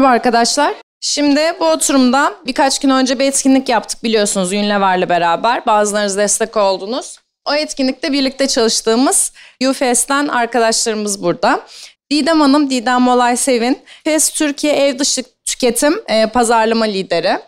Merhaba arkadaşlar. Şimdi bu oturumda birkaç gün önce bir etkinlik yaptık biliyorsunuz Unilever'le beraber. Bazılarınız destek oldunuz. O etkinlikte birlikte çalıştığımız UFES'ten arkadaşlarımız burada. Didem Hanım, Didem Molay Sevin, FES Türkiye Ev Dışı Tüketim e, Pazarlama Lideri.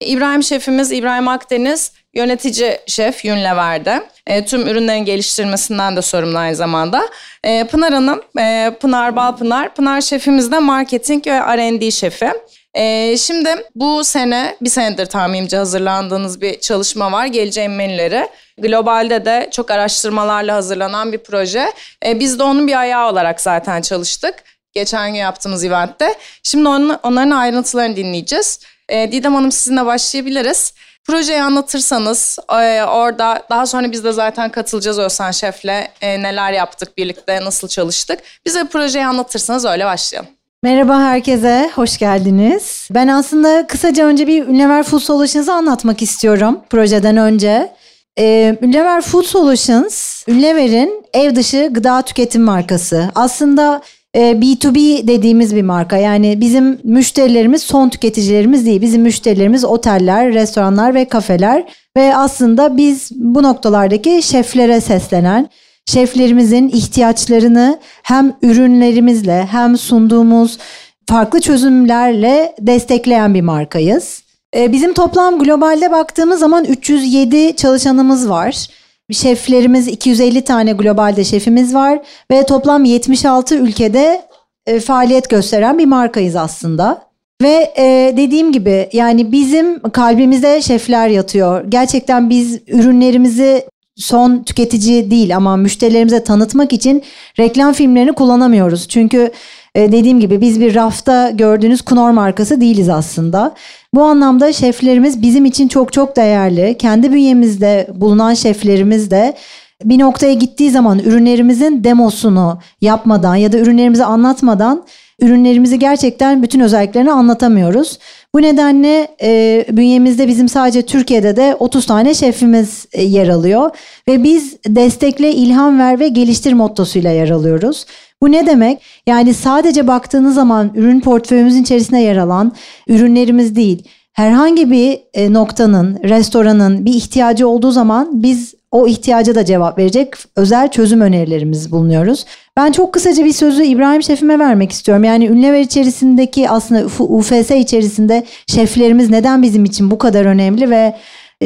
İbrahim Şefimiz İbrahim Akdeniz, yönetici şef Unilever'de. E, tüm ürünlerin geliştirmesinden de sorumlu aynı zamanda. E, Pınar Hanım, e, Pınar Balpınar, Pınar şefimiz de marketing ve R&D şefi. Ee, şimdi bu sene bir senedir tahminimce hazırlandığınız bir çalışma var. Geleceğin menüleri. Globalde de çok araştırmalarla hazırlanan bir proje. Ee, biz de onun bir ayağı olarak zaten çalıştık. Geçen gün yaptığımız eventte. Şimdi onun, onların ayrıntılarını dinleyeceğiz. Ee, Didem Hanım sizinle başlayabiliriz. Projeyi anlatırsanız e, orada daha sonra biz de zaten katılacağız Özhan Şef'le e, neler yaptık birlikte nasıl çalıştık. Bize projeyi anlatırsanız öyle başlayalım. Merhaba herkese, hoş geldiniz. Ben aslında kısaca önce bir Unilever Food Solutions'ı anlatmak istiyorum projeden önce. Ee, Unilever Food Solutions, Unilever'in ev dışı gıda tüketim markası. Aslında B2B dediğimiz bir marka. Yani bizim müşterilerimiz son tüketicilerimiz değil. Bizim müşterilerimiz oteller, restoranlar ve kafeler. Ve aslında biz bu noktalardaki şeflere seslenen, şeflerimizin ihtiyaçlarını hem ürünlerimizle hem sunduğumuz farklı çözümlerle destekleyen bir markayız. Ee, bizim toplam globalde baktığımız zaman 307 çalışanımız var. Şeflerimiz 250 tane globalde şefimiz var ve toplam 76 ülkede e, faaliyet gösteren bir markayız aslında. Ve e, dediğim gibi yani bizim kalbimize şefler yatıyor. Gerçekten biz ürünlerimizi son tüketici değil ama müşterilerimize tanıtmak için reklam filmlerini kullanamıyoruz. Çünkü e, dediğim gibi biz bir rafta gördüğünüz Knorr markası değiliz aslında. Bu anlamda şeflerimiz bizim için çok çok değerli. Kendi bünyemizde bulunan şeflerimiz de bir noktaya gittiği zaman ürünlerimizin demosunu yapmadan ya da ürünlerimizi anlatmadan ürünlerimizi gerçekten bütün özelliklerini anlatamıyoruz. Bu nedenle e, bünyemizde bizim sadece Türkiye'de de 30 tane şefimiz e, yer alıyor ve biz destekle, ilham ver ve geliştir mottosuyla yer alıyoruz. Bu ne demek? Yani sadece baktığınız zaman ürün portföyümüzün içerisinde yer alan ürünlerimiz değil. Herhangi bir e, noktanın, restoranın bir ihtiyacı olduğu zaman biz o ihtiyaca da cevap verecek özel çözüm önerilerimiz bulunuyoruz. Ben çok kısaca bir sözü İbrahim Şef'ime vermek istiyorum. Yani Ünlever içerisindeki aslında UFS içerisinde şeflerimiz neden bizim için bu kadar önemli ve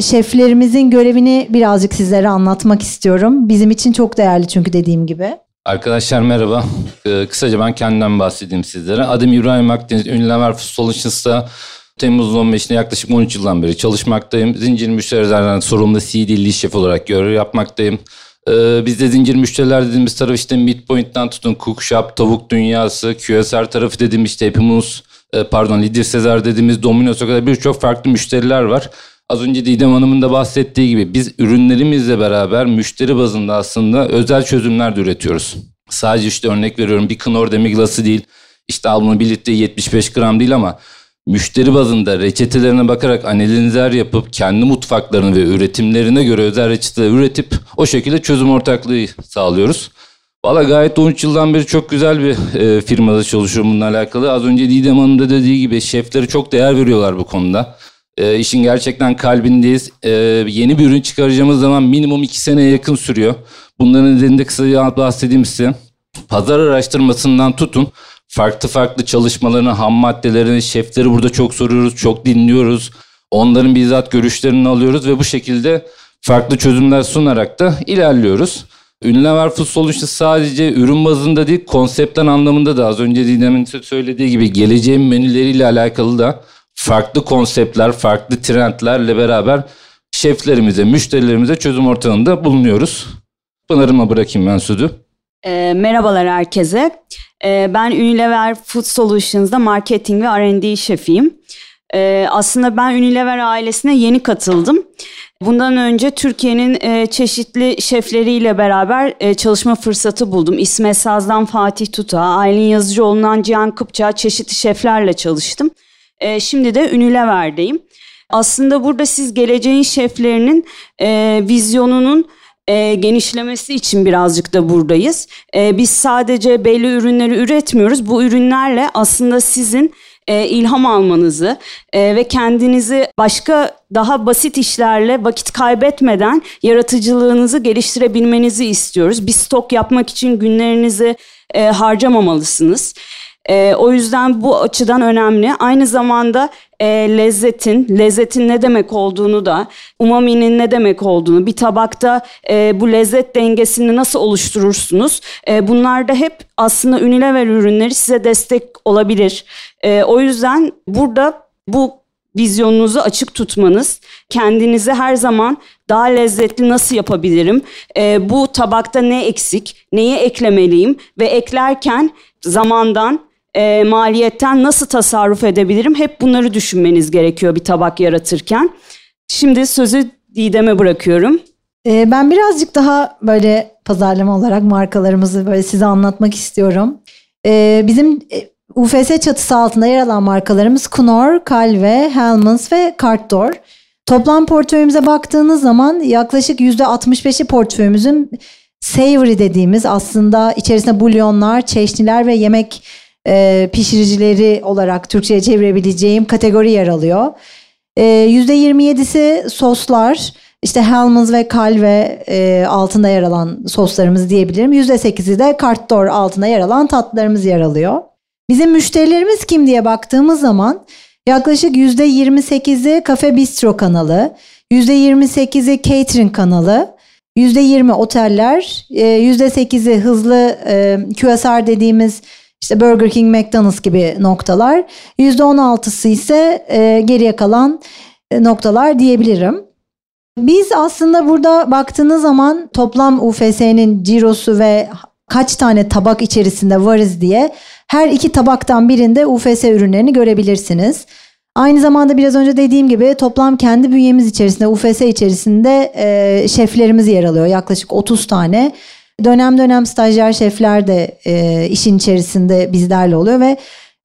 şeflerimizin görevini birazcık sizlere anlatmak istiyorum. Bizim için çok değerli çünkü dediğim gibi. Arkadaşlar merhaba. Ee, kısaca ben kendimden bahsedeyim sizlere. Adım İbrahim Akdeniz. Ünlever Solutions'ta Temmuz 15'inde yaklaşık 13 yıldan beri çalışmaktayım. Zincir müşterilerden sorumlu CD şef olarak görev yapmaktayım. Ee, biz de zincir müşteriler dediğimiz taraf işte Midpoint'ten tutun Cook Tavuk Dünyası, QSR tarafı dediğimiz işte hepimiz e, pardon Lidir Sezar dediğimiz Domino's'a kadar birçok farklı müşteriler var. Az önce Didem Hanım'ın da bahsettiği gibi biz ürünlerimizle beraber müşteri bazında aslında özel çözümler de üretiyoruz. Sadece işte örnek veriyorum bir Knorr demiglası değil, işte al bunu bir litre 75 gram değil ama müşteri bazında reçetelerine bakarak analizler yapıp kendi mutfaklarını ve üretimlerine göre özel reçeteler üretip o şekilde çözüm ortaklığı sağlıyoruz. Valla gayet 13 yıldan beri çok güzel bir e, firmada çalışıyorum bununla alakalı. Az önce Didem Hanım da dediği gibi şefleri çok değer veriyorlar bu konuda. E, işin gerçekten kalbindeyiz. E, yeni bir ürün çıkaracağımız zaman minimum 2 seneye yakın sürüyor. Bunların nedenini kısaca bahsedeyim size. Pazar araştırmasından tutun farklı farklı çalışmalarını, ham maddelerini, şefleri burada çok soruyoruz, çok dinliyoruz. Onların bizzat görüşlerini alıyoruz ve bu şekilde farklı çözümler sunarak da ilerliyoruz. Unilever Food Solutions sadece ürün bazında değil, konseptten anlamında da az önce Didem'in söylediği gibi geleceğin menüleriyle alakalı da farklı konseptler, farklı trendlerle beraber şeflerimize, müşterilerimize çözüm ortağında bulunuyoruz. Pınar'ıma bırakayım ben sözü. E, merhabalar herkese. E, ben Unilever Food Solutions'da marketing ve R&D şefiyim. E, aslında ben Unilever ailesine yeni katıldım. Bundan önce Türkiye'nin e, çeşitli şefleriyle beraber e, çalışma fırsatı buldum. İsmet Saz'dan Fatih Tuta, Aylin Yazıcıoğlu'ndan Cihan Kıpça çeşitli şeflerle çalıştım. E, şimdi de Unilever'deyim. Aslında burada siz geleceğin şeflerinin vizyonunun e, genişlemesi için birazcık da buradayız. E, biz sadece belli ürünleri üretmiyoruz. Bu ürünlerle aslında sizin e, ilham almanızı e, ve kendinizi başka daha basit işlerle vakit kaybetmeden yaratıcılığınızı geliştirebilmenizi istiyoruz. Bir stok yapmak için günlerinizi e, harcamamalısınız. E, o yüzden bu açıdan önemli. Aynı zamanda e, lezzetin, lezzetin ne demek olduğunu da, umaminin ne demek olduğunu, bir tabakta e, bu lezzet dengesini nasıl oluşturursunuz? E, bunlar da hep aslında Unilever ürünleri size destek olabilir. E, o yüzden burada bu vizyonunuzu açık tutmanız, kendinizi her zaman daha lezzetli nasıl yapabilirim, e, bu tabakta ne eksik, neyi eklemeliyim ve eklerken zamandan, e, maliyetten nasıl tasarruf edebilirim? Hep bunları düşünmeniz gerekiyor bir tabak yaratırken. Şimdi sözü Didem'e bırakıyorum. Ee, ben birazcık daha böyle pazarlama olarak markalarımızı böyle size anlatmak istiyorum. Ee, bizim e, UFS çatısı altında yer alan markalarımız Knorr, Calve, Hellmann's ve Cartdoor. Toplam portföyümüze baktığınız zaman yaklaşık %65'i portföyümüzün savory dediğimiz aslında içerisinde bulyonlar, çeşniler ve yemek e, pişiricileri olarak Türkçe'ye çevirebileceğim kategori yer alıyor. E, %27'si soslar, işte Hellmann's ve Calve e, altında yer alan soslarımız diyebilirim. %8'i de Cartdoor altında yer alan tatlılarımız yer alıyor. Bizim müşterilerimiz kim diye baktığımız zaman yaklaşık %28'i kafe bistro kanalı, %28'i catering kanalı, %20 oteller, %8'i hızlı QSR dediğimiz işte Burger King, McDonald's gibi noktalar. %16'sı ise e, geriye kalan e, noktalar diyebilirim. Biz aslında burada baktığınız zaman toplam UFS'nin cirosu ve kaç tane tabak içerisinde varız diye her iki tabaktan birinde UFS ürünlerini görebilirsiniz. Aynı zamanda biraz önce dediğim gibi toplam kendi bünyemiz içerisinde UFS içerisinde e, şeflerimiz yer alıyor. Yaklaşık 30 tane. Dönem dönem stajyer şefler de e, işin içerisinde bizlerle oluyor ve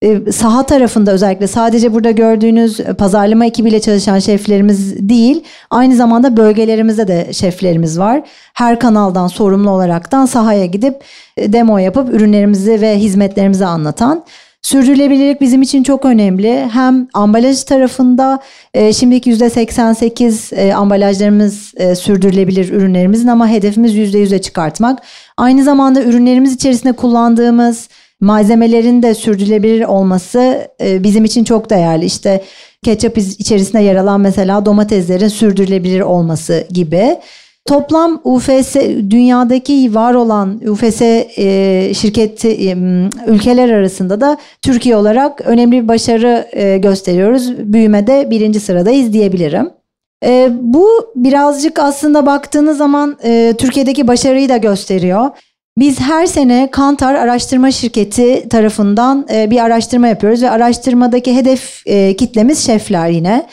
e, saha tarafında özellikle sadece burada gördüğünüz pazarlama ekibiyle çalışan şeflerimiz değil, aynı zamanda bölgelerimizde de şeflerimiz var. Her kanaldan sorumlu olaraktan sahaya gidip e, demo yapıp ürünlerimizi ve hizmetlerimizi anlatan Sürdürülebilirlik bizim için çok önemli. Hem ambalaj tarafında e, şimdiki %88 e, ambalajlarımız e, sürdürülebilir ürünlerimizin ama hedefimiz %100'e çıkartmak. Aynı zamanda ürünlerimiz içerisinde kullandığımız malzemelerin de sürdürülebilir olması e, bizim için çok değerli. İşte ketçap içerisinde yer alan mesela domateslerin sürdürülebilir olması gibi. Toplam UFS dünyadaki var olan UFS e, şirketi e, ülkeler arasında da Türkiye olarak önemli bir başarı e, gösteriyoruz. Büyümede birinci sıradayız diyebilirim. E, bu birazcık aslında baktığınız zaman e, Türkiye'deki başarıyı da gösteriyor. Biz her sene Kantar Araştırma Şirketi tarafından e, bir araştırma yapıyoruz ve araştırmadaki hedef e, kitlemiz şefler yine.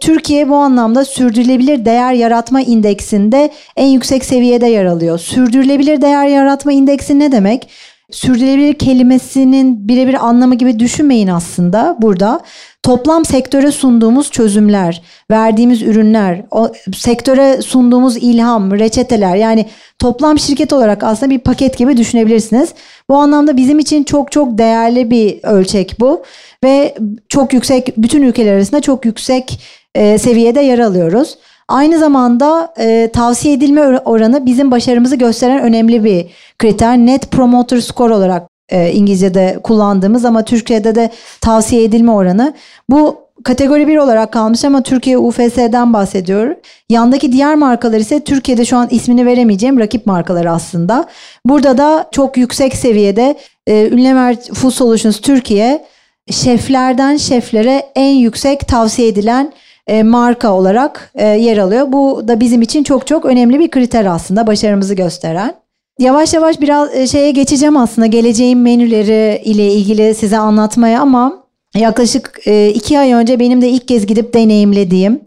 Türkiye bu anlamda sürdürülebilir değer yaratma indeksinde en yüksek seviyede yer alıyor. Sürdürülebilir değer yaratma indeksi ne demek? Sürdürülebilir kelimesinin birebir anlamı gibi düşünmeyin aslında burada. Toplam sektöre sunduğumuz çözümler, verdiğimiz ürünler, o sektöre sunduğumuz ilham, reçeteler yani toplam şirket olarak aslında bir paket gibi düşünebilirsiniz. Bu anlamda bizim için çok çok değerli bir ölçek bu ve çok yüksek bütün ülkeler arasında çok yüksek e, seviyede yer alıyoruz. Aynı zamanda e, tavsiye edilme oranı bizim başarımızı gösteren önemli bir kriter. Net Promoter Score olarak e, İngilizce'de kullandığımız ama Türkiye'de de tavsiye edilme oranı. Bu kategori 1 olarak kalmış ama Türkiye UFS'den bahsediyor. Yandaki diğer markalar ise Türkiye'de şu an ismini veremeyeceğim rakip markalar aslında. Burada da çok yüksek seviyede e, Unilever Food Solutions Türkiye şeflerden şeflere en yüksek tavsiye edilen e, marka olarak e, yer alıyor. Bu da bizim için çok çok önemli bir kriter aslında başarımızı gösteren. Yavaş yavaş biraz e, şeye geçeceğim aslında geleceğin menüleri ile ilgili size anlatmaya ama yaklaşık iki ay önce benim de ilk kez gidip deneyimlediğim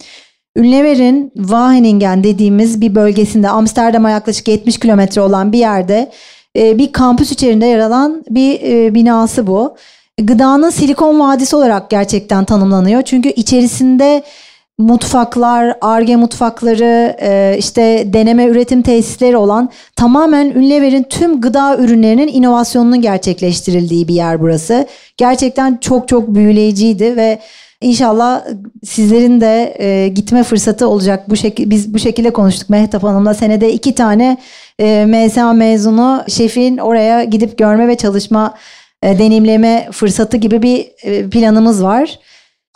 Ünlever'in Wageningen dediğimiz bir bölgesinde Amsterdam'a yaklaşık 70 kilometre olan bir yerde bir kampüs içerisinde yer alan bir binası bu. Gıdanın silikon vadisi olarak gerçekten tanımlanıyor. Çünkü içerisinde mutfaklar, arge mutfakları, e, işte deneme üretim tesisleri olan tamamen Ünlever'in tüm gıda ürünlerinin inovasyonunun gerçekleştirildiği bir yer burası. Gerçekten çok çok büyüleyiciydi ve İnşallah sizlerin de e, gitme fırsatı olacak. Bu şekilde biz bu şekilde konuştuk Mehtap Hanım'la. Senede iki tane e, MSA mezunu şefin oraya gidip görme ve çalışma e, deneyimleme fırsatı gibi bir e, planımız var.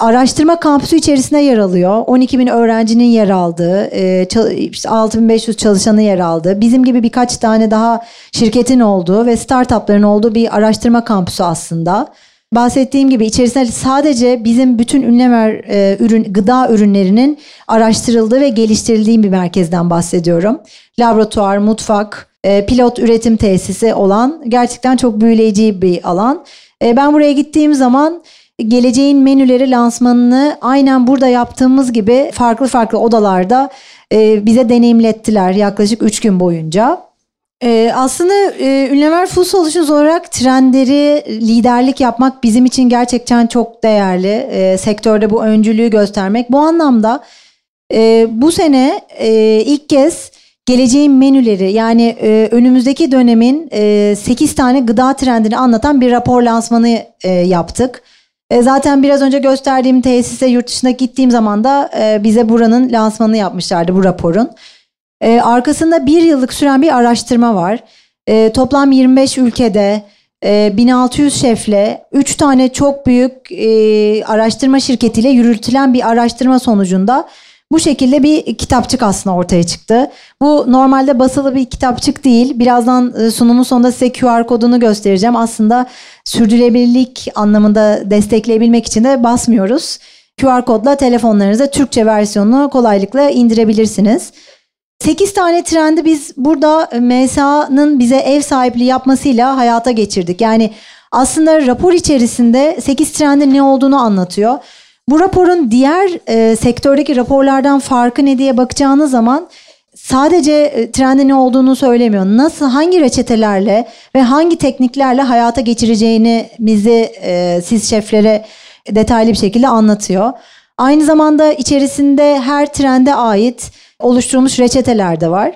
Araştırma kampüsü içerisinde yer alıyor. 12 bin öğrencinin yer aldığı, e, 6500 çalışanı yer aldığı, bizim gibi birkaç tane daha şirketin olduğu ve startupların olduğu bir araştırma kampüsü aslında. Bahsettiğim gibi içerisinde sadece bizim bütün ünlemer e, ürün, gıda ürünlerinin araştırıldığı ve geliştirildiği bir merkezden bahsediyorum. Laboratuvar, mutfak, e, pilot üretim tesisi olan gerçekten çok büyüleyici bir alan. Ben buraya gittiğim zaman geleceğin menüleri lansmanını aynen burada yaptığımız gibi farklı farklı odalarda e, bize deneyimlettiler yaklaşık 3 gün boyunca. Ee, aslında e, Ünlever Food Solutions olarak trendleri liderlik yapmak bizim için gerçekten çok değerli. E, sektörde bu öncülüğü göstermek. Bu anlamda e, bu sene e, ilk kez geleceğin menüleri yani e, önümüzdeki dönemin e, 8 tane gıda trendini anlatan bir rapor lansmanı e, yaptık. E, zaten biraz önce gösterdiğim tesise yurt dışına gittiğim zaman da e, bize buranın lansmanını yapmışlardı bu raporun. E, arkasında bir yıllık süren bir araştırma var. Toplam 25 ülkede e, 1600 şefle 3 tane çok büyük araştırma şirketiyle yürütülen bir araştırma sonucunda bu şekilde bir kitapçık aslında ortaya çıktı. Bu normalde basılı bir kitapçık değil. Birazdan e, sunumun sonunda size QR kodunu göstereceğim. Aslında sürdürülebilirlik anlamında destekleyebilmek için de basmıyoruz. QR kodla telefonlarınıza Türkçe versiyonunu kolaylıkla indirebilirsiniz. 8 tane trendi biz burada MSA'nın bize ev sahipliği yapmasıyla hayata geçirdik. Yani aslında rapor içerisinde 8 trendin ne olduğunu anlatıyor. Bu raporun diğer e, sektördeki raporlardan farkı ne diye bakacağınız zaman sadece e, trendin ne olduğunu söylemiyor. Nasıl, hangi reçetelerle ve hangi tekniklerle hayata geçireceğini bizi e, siz şeflere detaylı bir şekilde anlatıyor. Aynı zamanda içerisinde her trende ait oluşturulmuş reçeteler de var.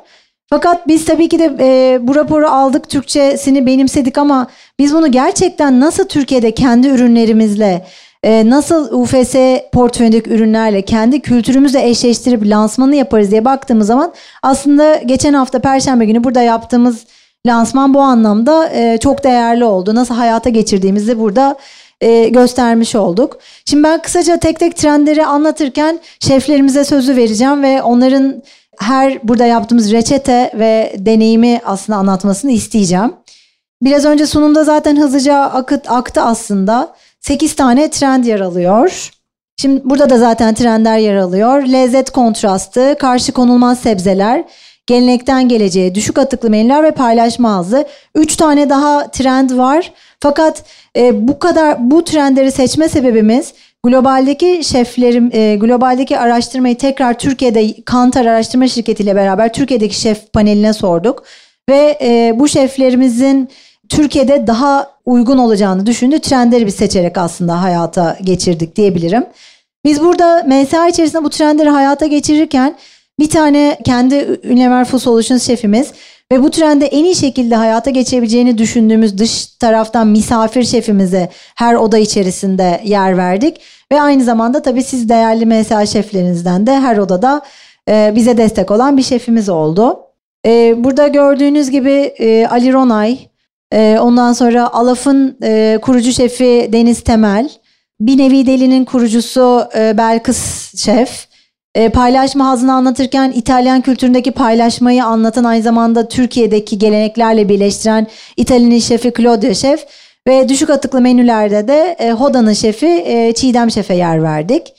Fakat biz tabii ki de e, bu raporu aldık, Türkçesini benimsedik ama biz bunu gerçekten nasıl Türkiye'de kendi ürünlerimizle, e, nasıl UFS portföyündeki ürünlerle, kendi kültürümüzle eşleştirip lansmanı yaparız diye baktığımız zaman aslında geçen hafta Perşembe günü burada yaptığımız lansman bu anlamda e, çok değerli oldu. Nasıl hayata geçirdiğimizi burada e, göstermiş olduk. Şimdi ben kısaca tek tek trendleri anlatırken şeflerimize sözü vereceğim ve onların her burada yaptığımız reçete ve deneyimi aslında anlatmasını isteyeceğim. Biraz önce sunumda zaten hızlıca akıt, aktı aslında. 8 tane trend yer alıyor. Şimdi burada da zaten trendler yer alıyor. Lezzet kontrastı, karşı konulmaz sebzeler, gelenekten geleceğe, düşük atıklı menüler ve paylaşma azı. Üç tane daha trend var. Fakat e, bu kadar bu trendleri seçme sebebimiz globaldeki şeflerim, e, globaldeki araştırmayı tekrar Türkiye'de Kantar Araştırma Şirketi ile beraber Türkiye'deki şef paneline sorduk. Ve e, bu şeflerimizin Türkiye'de daha uygun olacağını düşündü. Trendleri bir seçerek aslında hayata geçirdik diyebilirim. Biz burada MSA içerisinde bu trendleri hayata geçirirken bir tane kendi Unilever Food Solutions şefimiz ve bu trende en iyi şekilde hayata geçebileceğini düşündüğümüz dış taraftan misafir şefimize her oda içerisinde yer verdik. Ve aynı zamanda tabii siz değerli MSA şeflerinizden de her odada e, bize destek olan bir şefimiz oldu. E, burada gördüğünüz gibi e, Ali Ronay, e, ondan sonra Alaf'ın e, kurucu şefi Deniz Temel, Bir Nevi Deli'nin kurucusu e, Belkıs Şef, e, paylaşma hazını anlatırken İtalyan kültüründeki paylaşmayı anlatan aynı zamanda Türkiye'deki geleneklerle birleştiren İtalyan şefi Claudio Şef ve düşük atıklı menülerde de Hoda'nın şefi Çiğdem Şef'e yer verdik.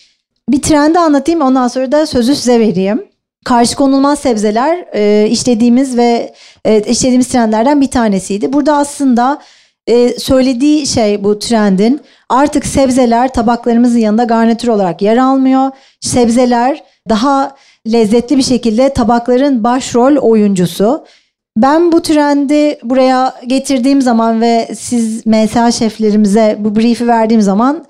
Bir trendi anlatayım ondan sonra da sözü size vereyim. Karşı konulmaz sebzeler e, işlediğimiz ve e, işlediğimiz trendlerden bir tanesiydi. Burada aslında e, söylediği şey bu trendin artık sebzeler tabaklarımızın yanında garnitür olarak yer almıyor. Sebzeler daha lezzetli bir şekilde tabakların başrol oyuncusu. Ben bu trendi buraya getirdiğim zaman ve siz MSA şeflerimize bu brief'i verdiğim zaman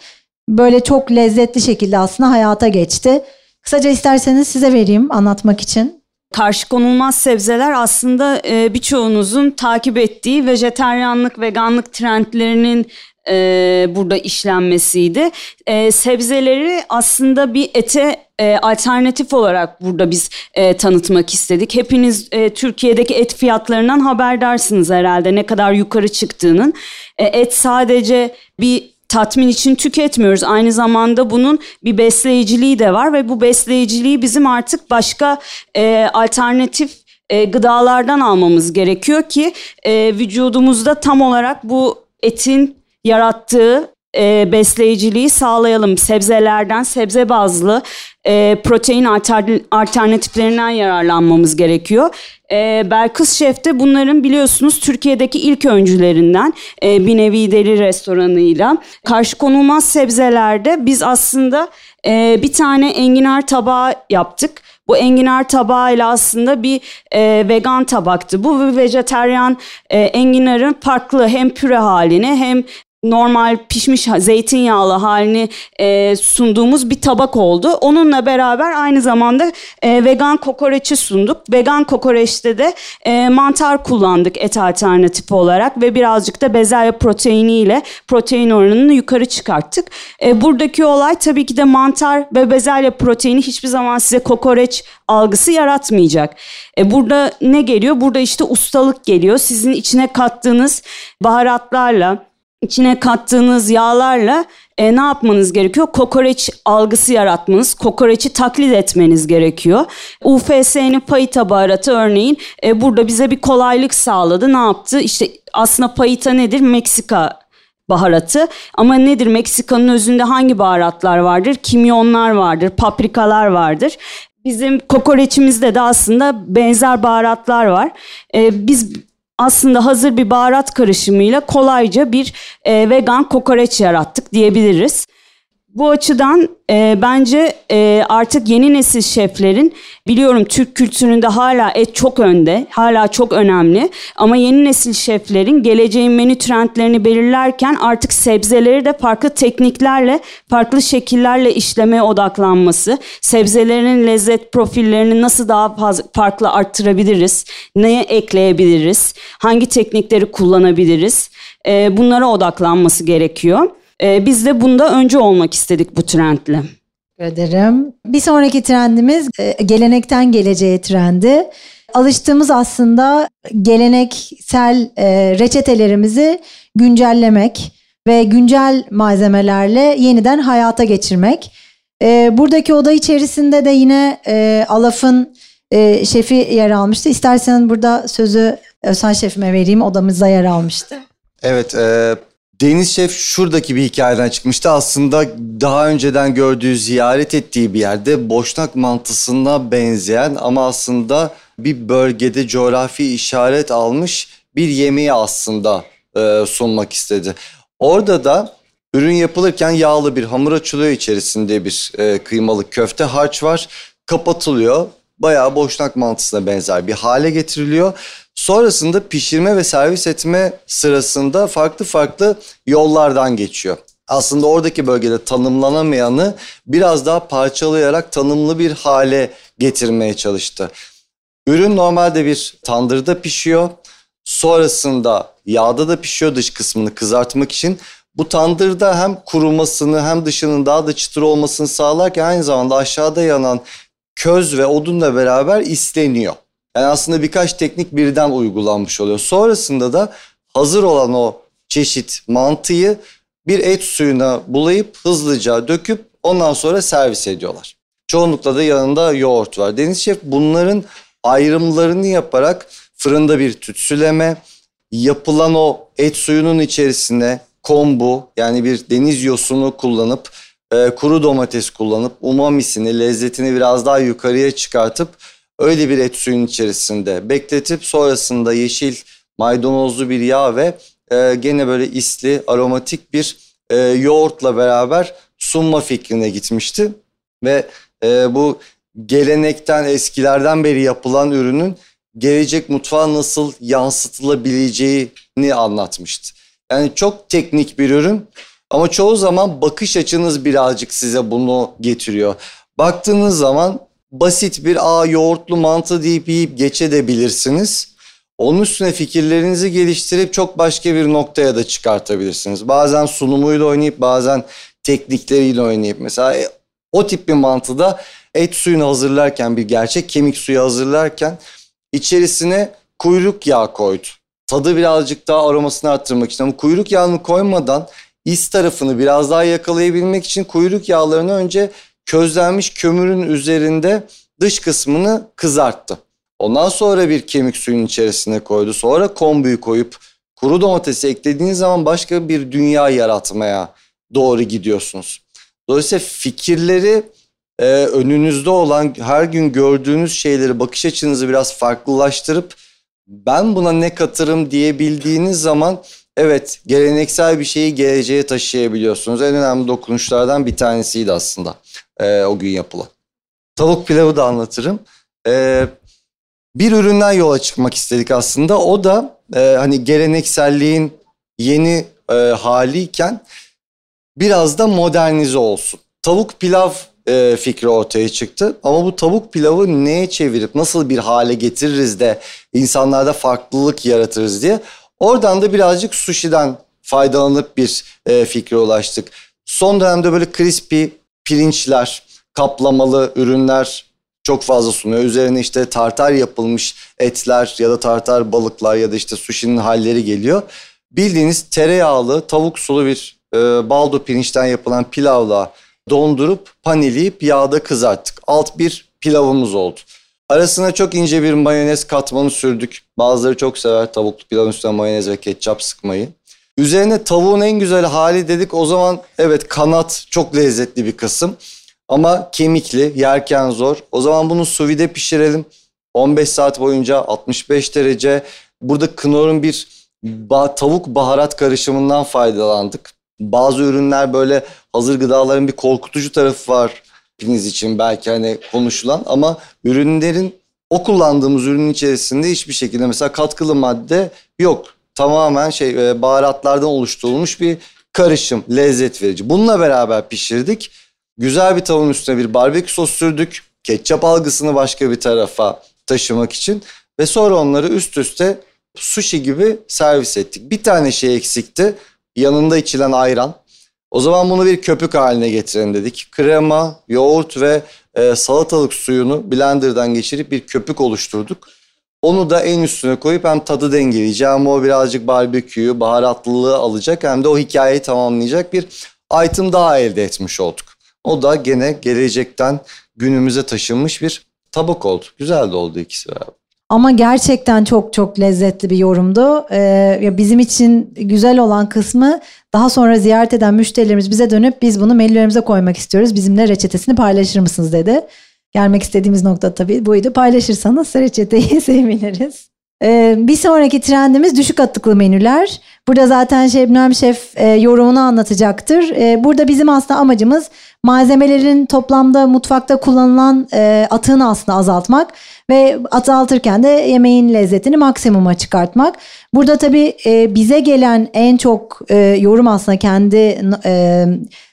böyle çok lezzetli şekilde aslında hayata geçti. Kısaca isterseniz size vereyim anlatmak için. Karşı konulmaz sebzeler aslında e, birçoğunuzun takip ettiği vejeteryanlık, veganlık trendlerinin e, burada işlenmesiydi. E, sebzeleri aslında bir ete e, alternatif olarak burada biz tanıtmak istedik. Hepiniz Türkiye'deki et fiyatlarından haberdarsınız herhalde ne kadar yukarı çıktığının. Et sadece bir tatmin için tüketmiyoruz. Aynı zamanda bunun bir besleyiciliği de var ve bu besleyiciliği bizim artık başka e, alternatif e, gıdalardan almamız gerekiyor ki e, vücudumuzda tam olarak bu etin yarattığı e, besleyiciliği sağlayalım. Sebzelerden, sebze bazlı e, protein alternatiflerinden yararlanmamız gerekiyor. E, Belkıs Şef de bunların biliyorsunuz Türkiye'deki ilk öncülerinden e, bir nevi deli restoranıyla. Karşı konulmaz sebzelerde biz aslında e, bir tane enginar tabağı yaptık. Bu enginar tabağıyla aslında bir e, vegan tabaktı. Bu vejeteryan e, enginarın farklı hem püre halini hem normal pişmiş zeytinyağlı halini e, sunduğumuz bir tabak oldu. Onunla beraber aynı zamanda e, vegan kokoreçi sunduk. Vegan kokoreçte de e, mantar kullandık et alternatifi olarak ve birazcık da bezelye proteiniyle protein oranını yukarı çıkarttık. E, buradaki olay tabii ki de mantar ve bezelye proteini hiçbir zaman size kokoreç algısı yaratmayacak. E, burada ne geliyor? Burada işte ustalık geliyor. Sizin içine kattığınız baharatlarla içine kattığınız yağlarla e, ne yapmanız gerekiyor? Kokoreç algısı yaratmanız, kokoreçi taklit etmeniz gerekiyor. UFS'nin payita baharatı örneğin e, burada bize bir kolaylık sağladı. Ne yaptı? İşte aslında payita nedir? Meksika baharatı. Ama nedir? Meksika'nın özünde hangi baharatlar vardır? Kimyonlar vardır, paprikalar vardır. Bizim kokoreçimizde de aslında benzer baharatlar var. Ee, biz aslında hazır bir baharat karışımıyla kolayca bir e, vegan kokoreç yarattık diyebiliriz. Bu açıdan e, bence e, artık yeni nesil şeflerin biliyorum Türk kültüründe hala et çok önde, hala çok önemli ama yeni nesil şeflerin geleceğin menü trendlerini belirlerken artık sebzeleri de farklı tekniklerle, farklı şekillerle işlemeye odaklanması, sebzelerin lezzet profillerini nasıl daha fazla, farklı arttırabiliriz, neye ekleyebiliriz, hangi teknikleri kullanabiliriz, e, bunlara odaklanması gerekiyor. E, biz de bunda önce olmak istedik bu trendle. ederim. Bir sonraki trendimiz e, gelenekten geleceğe trendi. Alıştığımız aslında geleneksel e, reçetelerimizi güncellemek ve güncel malzemelerle yeniden hayata geçirmek. E, buradaki oda içerisinde de yine Alaf'ın şefi yer almıştı. İstersen burada sözü Özhan şefime vereyim. Odamızda yer almıştı. Evet, e, Deniz Şef şuradaki bir hikayeden çıkmıştı. Aslında daha önceden gördüğü, ziyaret ettiği bir yerde boşnak mantısına benzeyen ama aslında bir bölgede coğrafi işaret almış bir yemeği aslında e, sunmak istedi. Orada da ürün yapılırken yağlı bir hamur açılıyor içerisinde bir e, kıymalı köfte harç var. Kapatılıyor. Bayağı boşnak mantısına benzer bir hale getiriliyor. Sonrasında pişirme ve servis etme sırasında farklı farklı yollardan geçiyor. Aslında oradaki bölgede tanımlanamayanı biraz daha parçalayarak tanımlı bir hale getirmeye çalıştı. Ürün normalde bir tandırda pişiyor. Sonrasında yağda da pişiyor dış kısmını kızartmak için. Bu tandırda hem kurumasını hem dışının daha da çıtır olmasını sağlarken aynı zamanda aşağıda yanan köz ve odunla beraber isleniyor. Yani aslında birkaç teknik birden uygulanmış oluyor. Sonrasında da hazır olan o çeşit mantıyı bir et suyuna bulayıp hızlıca döküp ondan sonra servis ediyorlar. Çoğunlukla da yanında yoğurt var. Deniz Şef bunların ayrımlarını yaparak fırında bir tütsüleme, yapılan o et suyunun içerisine kombu yani bir deniz yosunu kullanıp e, kuru domates kullanıp umamisini, lezzetini biraz daha yukarıya çıkartıp öyle bir et suyun içerisinde bekletip sonrasında yeşil maydanozlu bir yağ ve e, gene böyle isli aromatik bir e, yoğurtla beraber sunma fikrine gitmişti. Ve e, bu gelenekten eskilerden beri yapılan ürünün gelecek mutfağa nasıl yansıtılabileceğini anlatmıştı. Yani çok teknik bir ürün ama çoğu zaman bakış açınız birazcık size bunu getiriyor. Baktığınız zaman basit bir a yoğurtlu mantı deyip yiyip geçebilirsiniz. Onun üstüne fikirlerinizi geliştirip çok başka bir noktaya da çıkartabilirsiniz. Bazen sunumuyla oynayıp bazen teknikleriyle oynayıp mesela e, o tip bir mantıda et suyunu hazırlarken bir gerçek kemik suyu hazırlarken içerisine kuyruk yağı koydu. Tadı birazcık daha aromasını arttırmak için ama kuyruk yağını koymadan is tarafını biraz daha yakalayabilmek için kuyruk yağlarını önce közlenmiş kömürün üzerinde dış kısmını kızarttı. Ondan sonra bir kemik suyun içerisine koydu. Sonra kombuyu koyup kuru domatesi eklediğiniz zaman başka bir dünya yaratmaya doğru gidiyorsunuz. Dolayısıyla fikirleri e, önünüzde olan her gün gördüğünüz şeyleri bakış açınızı biraz farklılaştırıp ben buna ne katırım diyebildiğiniz zaman evet geleneksel bir şeyi geleceğe taşıyabiliyorsunuz. En önemli dokunuşlardan bir tanesiydi aslında e, o gün yapılan. Tavuk pilavı da anlatırım. E, bir üründen yola çıkmak istedik aslında. O da e, hani gelenekselliğin yeni e, haliyken biraz da modernize olsun. Tavuk pilav e, fikri ortaya çıktı. Ama bu tavuk pilavı neye çevirip nasıl bir hale getiririz de insanlarda farklılık yaratırız diye. Oradan da birazcık sushi'den faydalanıp bir e, fikre ulaştık. Son dönemde böyle crispy pirinçler, kaplamalı ürünler çok fazla sunuyor. Üzerine işte tartar yapılmış etler ya da tartar balıklar ya da işte sushi'nin halleri geliyor. Bildiğiniz tereyağlı tavuk sulu bir e, baldo pirinçten yapılan pilavla dondurup paneleyip yağda kızarttık. Alt bir pilavımız oldu. Arasına çok ince bir mayonez katmanı sürdük. Bazıları çok sever tavuklu pilavın üstüne mayonez ve ketçap sıkmayı. Üzerine tavuğun en güzel hali dedik. O zaman evet kanat çok lezzetli bir kısım. Ama kemikli, yerken zor. O zaman bunu suvide pişirelim. 15 saat boyunca 65 derece. Burada Knorr'un bir tavuk baharat karışımından faydalandık. Bazı ürünler böyle hazır gıdaların bir korkutucu tarafı var hepiniz için belki hani konuşulan ama ürünlerin o kullandığımız ürünün içerisinde hiçbir şekilde mesela katkılı madde yok. Tamamen şey e, baharatlardan oluşturulmuş bir karışım, lezzet verici. Bununla beraber pişirdik. Güzel bir tavuğun üstüne bir barbekü sos sürdük. Ketçap algısını başka bir tarafa taşımak için ve sonra onları üst üste sushi gibi servis ettik. Bir tane şey eksikti. Yanında içilen ayran. O zaman bunu bir köpük haline getirelim dedik. Krema, yoğurt ve e, salatalık suyunu blenderdan geçirip bir köpük oluşturduk. Onu da en üstüne koyup hem tadı dengeleyeceğim hem o birazcık barbeküyü, baharatlılığı alacak hem de o hikayeyi tamamlayacak bir item daha elde etmiş olduk. O da gene gelecekten günümüze taşınmış bir tabak oldu. Güzel de oldu ikisi beraber. Ama gerçekten çok çok lezzetli bir yorumdu. Ee, bizim için güzel olan kısmı daha sonra ziyaret eden müşterilerimiz bize dönüp biz bunu menülerimize koymak istiyoruz. Bizimle reçetesini paylaşır mısınız dedi. Gelmek istediğimiz nokta tabii buydu. Paylaşırsanız reçeteyi seviniriz. Ee, bir sonraki trendimiz düşük atıklı menüler. Burada zaten Şebnem Şef e, yorumunu anlatacaktır. E, burada bizim aslında amacımız malzemelerin toplamda mutfakta kullanılan e, atığını aslında azaltmak ve azaltırken de yemeğin lezzetini maksimuma çıkartmak. Burada tabii e, bize gelen en çok e, yorum aslında kendi e,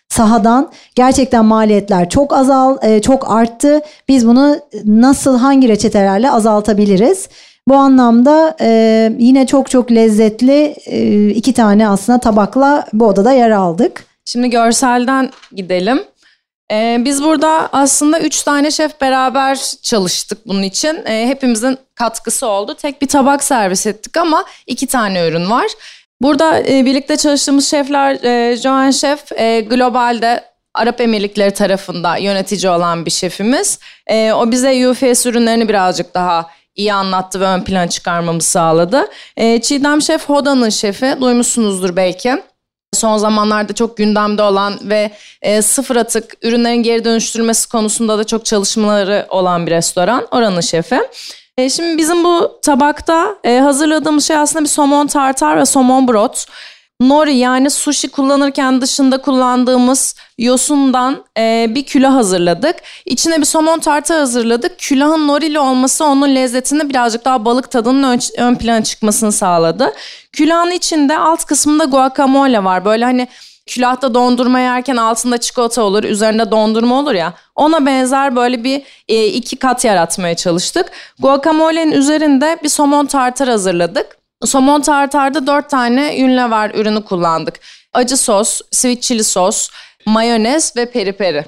sahadan gerçekten maliyetler çok azal e, çok arttı. Biz bunu nasıl hangi reçetelerle azaltabiliriz? Bu anlamda e, yine çok çok lezzetli e, iki tane aslında tabakla bu odada yer aldık. Şimdi görselden gidelim. Ee, biz burada aslında üç tane şef beraber çalıştık bunun için. Ee, hepimizin katkısı oldu. Tek bir tabak servis ettik ama iki tane ürün var. Burada e, birlikte çalıştığımız şefler, e, Joan Şef e, globalde Arap Emirlikleri tarafında yönetici olan bir şefimiz. E, o bize UFS ürünlerini birazcık daha iyi anlattı ve ön plan çıkarmamı sağladı. E, Çiğdem Şef Hoda'nın şefi, duymuşsunuzdur belki son zamanlarda çok gündemde olan ve e, sıfır atık ürünlerin geri dönüştürülmesi konusunda da çok çalışmaları olan bir restoran. Oranın şefi. E, şimdi bizim bu tabakta e, hazırladığımız şey aslında bir somon tartar ve somon brot. Nori yani sushi kullanırken dışında kullandığımız yosundan e, bir külah hazırladık. İçine bir somon tartı hazırladık. Külahın norili olması onun lezzetini birazcık daha balık tadının ön, ön plana çıkmasını sağladı. Külahın içinde alt kısmında guacamole var. Böyle hani külahta dondurma yerken altında çikolata olur, üzerinde dondurma olur ya. Ona benzer böyle bir e, iki kat yaratmaya çalıştık. Guacamole'nin üzerinde bir somon tartar hazırladık. Somon tartarda dört tane Unilever ürünü kullandık. Acı sos, sweet chili sos, mayonez ve peri peri.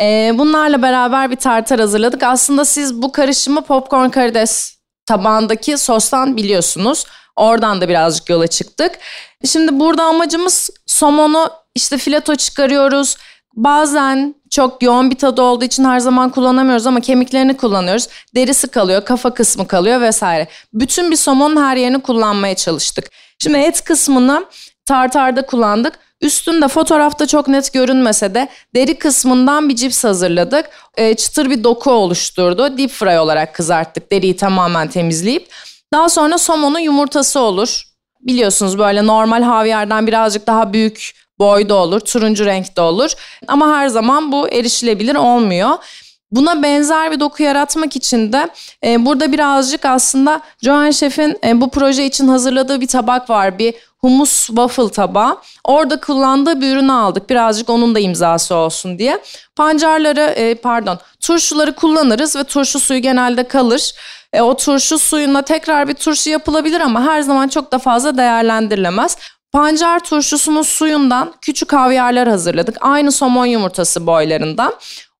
Ee, bunlarla beraber bir tartar hazırladık. Aslında siz bu karışımı popcorn karides tabağındaki sostan biliyorsunuz. Oradan da birazcık yola çıktık. Şimdi burada amacımız somonu işte fileto çıkarıyoruz. Bazen çok yoğun bir tadı olduğu için her zaman kullanamıyoruz ama kemiklerini kullanıyoruz. Derisi kalıyor, kafa kısmı kalıyor vesaire. Bütün bir somonun her yerini kullanmaya çalıştık. Şimdi et kısmını tartarda kullandık. Üstünde fotoğrafta çok net görünmese de deri kısmından bir cips hazırladık. E, çıtır bir doku oluşturdu. Deep fry olarak kızarttık deriyi tamamen temizleyip. Daha sonra somonun yumurtası olur. Biliyorsunuz böyle normal havyardan birazcık daha büyük boyda olur, turuncu renkte olur. Ama her zaman bu erişilebilir olmuyor. Buna benzer bir doku yaratmak için de e, burada birazcık aslında Joan Chef'in e, bu proje için hazırladığı bir tabak var. Bir humus waffle tabağı. Orada kullandığı bir ürünü aldık. Birazcık onun da imzası olsun diye. Pancarları e, pardon turşuları kullanırız ve turşu suyu genelde kalır. E, o turşu suyuna tekrar bir turşu yapılabilir ama her zaman çok da fazla değerlendirilemez. Pancar turşusunun suyundan küçük havyarlar hazırladık. Aynı somon yumurtası boylarından.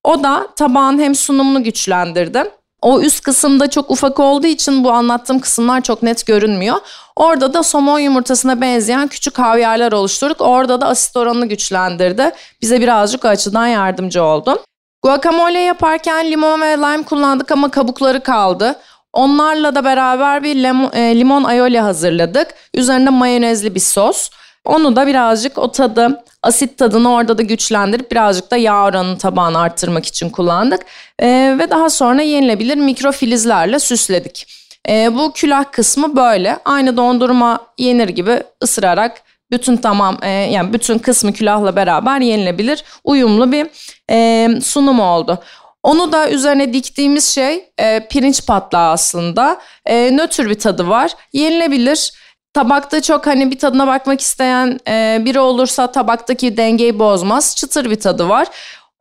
O da tabağın hem sunumunu güçlendirdi. O üst kısımda çok ufak olduğu için bu anlattığım kısımlar çok net görünmüyor. Orada da somon yumurtasına benzeyen küçük havyarlar oluşturduk. Orada da asit oranını güçlendirdi. Bize birazcık o açıdan yardımcı oldu. Guacamole yaparken limon ve lime kullandık ama kabukları kaldı. Onlarla da beraber bir limon, e, limon aioli hazırladık. Üzerinde mayonezli bir sos. Onu da birazcık o tadı, asit tadını orada da güçlendirip birazcık da yağ oranını tabağını arttırmak için kullandık. E, ve daha sonra yenilebilir mikrofilizlerle süsledik. E, bu külah kısmı böyle. Aynı dondurma yenir gibi ısırarak bütün tamam e, yani bütün kısmı külahla beraber yenilebilir uyumlu bir e, sunum oldu. Onu da üzerine diktiğimiz şey e, pirinç patlağı aslında. E, nötr bir tadı var. Yenilebilir. Tabakta çok hani bir tadına bakmak isteyen e, biri olursa tabaktaki dengeyi bozmaz. Çıtır bir tadı var.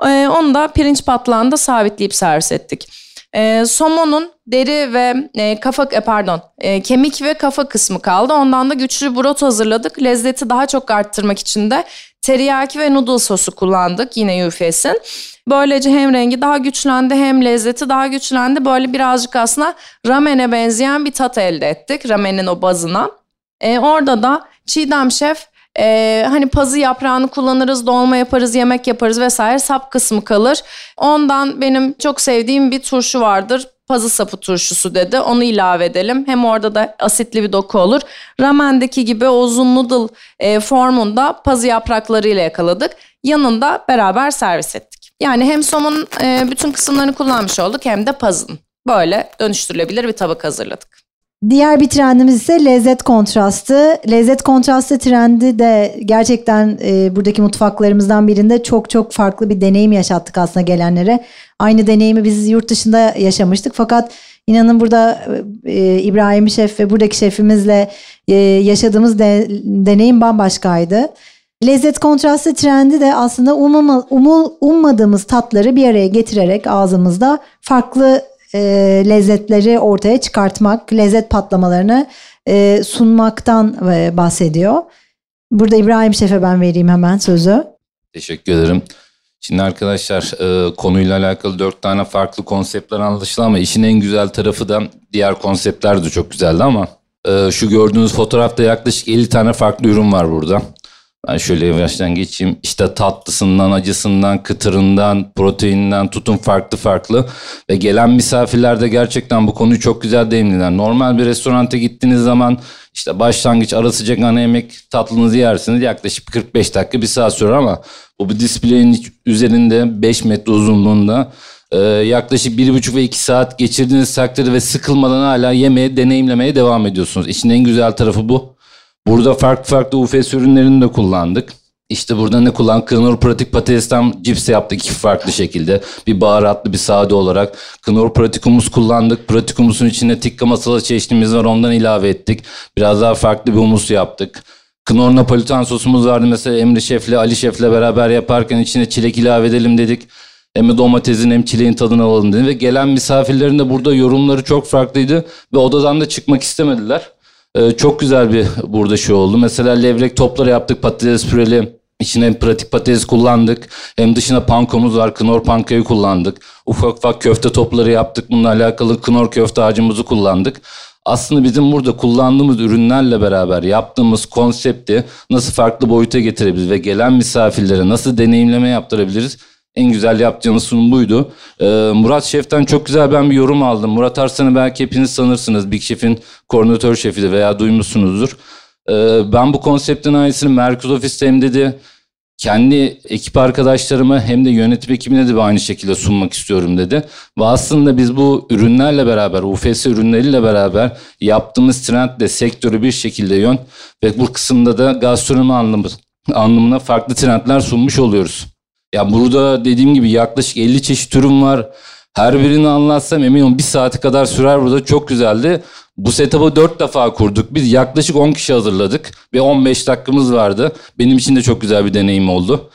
E, onu da pirinç patlağında sabitleyip servis ettik. E, somonun deri ve e, kafa e, pardon e, kemik ve kafa kısmı kaldı. Ondan da güçlü brot hazırladık. Lezzeti daha çok arttırmak için de teriyaki ve noodle sosu kullandık yine Yufes'in. Böylece hem rengi daha güçlendi hem lezzeti daha güçlendi. Böyle birazcık aslında ramene benzeyen bir tat elde ettik ramenin o bazına. E, orada da Çiğdem Şef e, hani pazı yaprağını kullanırız, dolma yaparız, yemek yaparız vesaire sap kısmı kalır. Ondan benim çok sevdiğim bir turşu vardır. Pazı sapı turşusu dedi. Onu ilave edelim. Hem orada da asitli bir doku olur. Ramen'deki gibi o uzun noodle e, formunda pazı yapraklarıyla yakaladık. Yanında beraber servis ettik. Yani hem somun e, bütün kısımlarını kullanmış olduk hem de pazın. Böyle dönüştürülebilir bir tabak hazırladık. Diğer bir trendimiz ise lezzet kontrastı. Lezzet kontrastı trendi de gerçekten e, buradaki mutfaklarımızdan birinde çok çok farklı bir deneyim yaşattık aslında gelenlere. Aynı deneyimi biz yurt dışında yaşamıştık fakat inanın burada e, İbrahim Şef ve buradaki şefimizle e, yaşadığımız de, deneyim bambaşkaydı. Lezzet kontrastı trendi de aslında umuma, umul, ummadığımız tatları bir araya getirerek ağzımızda farklı e, lezzetleri ortaya çıkartmak, lezzet patlamalarını e, sunmaktan e, bahsediyor. Burada İbrahim Şef'e ben vereyim hemen sözü. Teşekkür ederim. Şimdi arkadaşlar e, konuyla alakalı dört tane farklı konseptler anlaşıldı ama işin en güzel tarafı da diğer konseptler de çok güzeldi ama e, şu gördüğünüz fotoğrafta yaklaşık 50 tane farklı ürün var burada. Ben şöyle yavaştan geçeyim. İşte tatlısından, acısından, kıtırından, proteininden tutun farklı farklı. Ve gelen misafirler de gerçekten bu konuyu çok güzel değindiler. Normal bir restoranta gittiğiniz zaman işte başlangıç, ara sıcak, ana yemek tatlınızı yersiniz. Yaklaşık 45 dakika bir saat sürer ama bu bir display'in üzerinde 5 metre uzunluğunda e, yaklaşık 1,5 ve 2 saat geçirdiğiniz takdirde ve sıkılmadan hala yemeye, deneyimlemeye devam ediyorsunuz. İşin en güzel tarafı bu. Burada farklı farklı UFS ürünlerini de kullandık. İşte burada ne kullan? Knorr pratik patatesten cips yaptık iki farklı şekilde. Bir baharatlı bir sade olarak. Knorr pratik humus kullandık. Pratik humusun içinde tikka masala çeşnimiz var ondan ilave ettik. Biraz daha farklı bir humus yaptık. Knorr Napolitan sosumuz vardı mesela Emre Şef'le Ali Şef'le beraber yaparken içine çilek ilave edelim dedik. Hem domatesin hem çileğin tadını alalım dedik. Ve gelen misafirlerin de burada yorumları çok farklıydı. Ve odadan da çıkmak istemediler. Ee, çok güzel bir burada şey oldu. Mesela levrek topları yaptık patates püreli. İçine hem pratik patates kullandık. Hem dışına pankomuz var. Knorr pankoyu kullandık. Ufak ufak köfte topları yaptık. Bununla alakalı Knorr köfte ağacımızı kullandık. Aslında bizim burada kullandığımız ürünlerle beraber yaptığımız konsepti nasıl farklı boyuta getirebiliriz ve gelen misafirlere nasıl deneyimleme yaptırabiliriz? En güzel yaptığımız sunum buydu. Ee, Murat Şef'ten çok güzel ben bir yorum aldım. Murat Arslan'ı belki hepiniz sanırsınız. Big Chef'in koordinatör şefi veya duymuşsunuzdur. Ee, ben bu konseptin aynısını Merkez Ofis'te hem dedi kendi ekip arkadaşlarıma hem de yönetim ekibine de aynı şekilde sunmak istiyorum dedi. Ve aslında biz bu ürünlerle beraber, UFS ürünleriyle beraber yaptığımız trendle sektörü bir şekilde yön ve bu kısımda da gastronomi anlamı, anlamına farklı trendler sunmuş oluyoruz. Ya burada dediğim gibi yaklaşık 50 çeşit ürün var. Her birini anlatsam emin olun bir saate kadar sürer burada. Çok güzeldi. Bu setup'ı dört defa kurduk. Biz yaklaşık 10 kişi hazırladık ve 15 dakikamız vardı. Benim için de çok güzel bir deneyim oldu.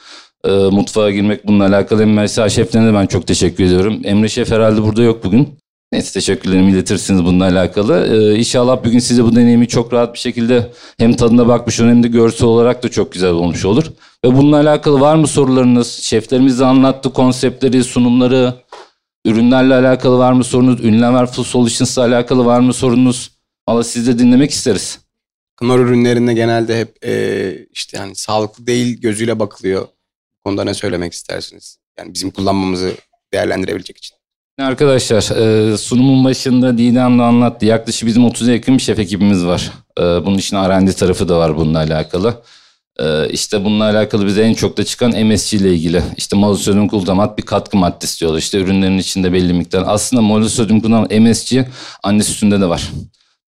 Ee, mutfağa girmek bununla alakalı. Mesela şeflerine de ben çok teşekkür ediyorum. Emre Şef herhalde burada yok bugün. Neyse teşekkürlerimi iletirsiniz bununla alakalı. Ee, inşallah bugün size bu deneyimi çok rahat bir şekilde hem tadına bakmış hem de görsel olarak da çok güzel olmuş olur. Ve bununla alakalı var mı sorularınız? Şeflerimiz de anlattı konseptleri, sunumları, ürünlerle alakalı var mı sorunuz? Ünlem Full Solutions'la alakalı var mı sorunuz? Valla siz de dinlemek isteriz. Knorr ürünlerinde genelde hep e, işte yani sağlıklı değil gözüyle bakılıyor. Bu konuda ne söylemek istersiniz? Yani bizim kullanmamızı değerlendirebilecek için. Arkadaşlar e, sunumun başında Didem de anlattı. Yaklaşık bizim 30'a yakın bir şef ekibimiz var. E, bunun için R&D tarafı da var bununla alakalı. E, işte bununla alakalı bize en çok da çıkan MSG ile ilgili. İşte monosodyum glutamat bir katkı maddesi diyorlar. İşte ürünlerin içinde belli miktar. Aslında monosodyum glutamat MSG anne sütünde de var.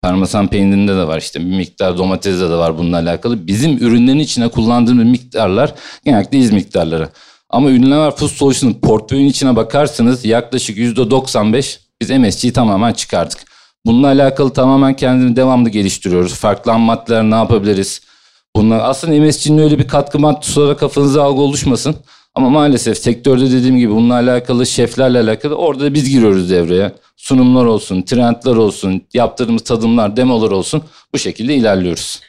Parmesan peynirinde de var işte bir miktar domatesde de var bununla alakalı. Bizim ürünlerin içine kullandığımız miktarlar genellikle iz miktarları. Ama ünlüler Food Solution'ın portföyün içine bakarsanız yaklaşık %95 biz MSG'yi tamamen çıkardık. Bununla alakalı tamamen kendini devamlı geliştiriyoruz. Farklı maddeler ne yapabiliriz? Bunlar aslında MSG'nin öyle bir katkı maddesi olarak kafanızda algı oluşmasın. Ama maalesef sektörde dediğim gibi bununla alakalı şeflerle alakalı orada da biz giriyoruz devreye. Sunumlar olsun, trendler olsun, yaptığımız tadımlar, demolar olsun bu şekilde ilerliyoruz.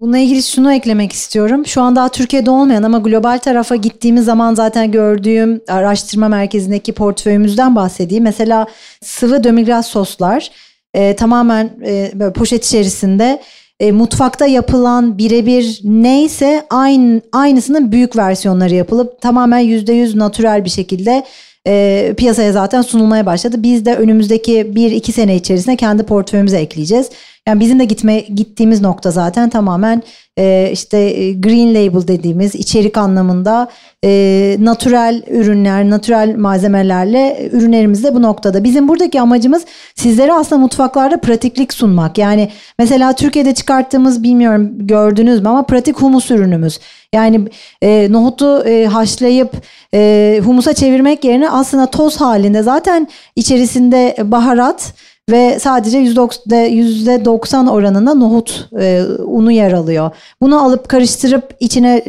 Bununla ilgili şunu eklemek istiyorum. Şu an daha Türkiye'de olmayan ama global tarafa gittiğimiz zaman zaten gördüğüm araştırma merkezindeki portföyümüzden bahsedeyim. Mesela sıvı dömigras soslar e, tamamen e, böyle poşet içerisinde e, mutfakta yapılan birebir neyse aynı aynısının büyük versiyonları yapılıp tamamen %100 natürel bir şekilde e, piyasaya zaten sunulmaya başladı. Biz de önümüzdeki bir iki sene içerisinde kendi portföyümüze ekleyeceğiz. Yani bizim de gitme gittiğimiz nokta zaten tamamen e, işte e, green label dediğimiz içerik anlamında e, natürel ürünler, natürel malzemelerle ürünlerimiz de bu noktada. Bizim buradaki amacımız sizlere aslında mutfaklarda pratiklik sunmak. Yani mesela Türkiye'de çıkarttığımız bilmiyorum gördünüz mü ama pratik humus ürünümüz. Yani e, nohutu e, haşlayıp e, humusa çevirmek yerine aslında toz halinde zaten içerisinde baharat ve sadece %90 oranında nohut e, unu yer alıyor. Bunu alıp karıştırıp içine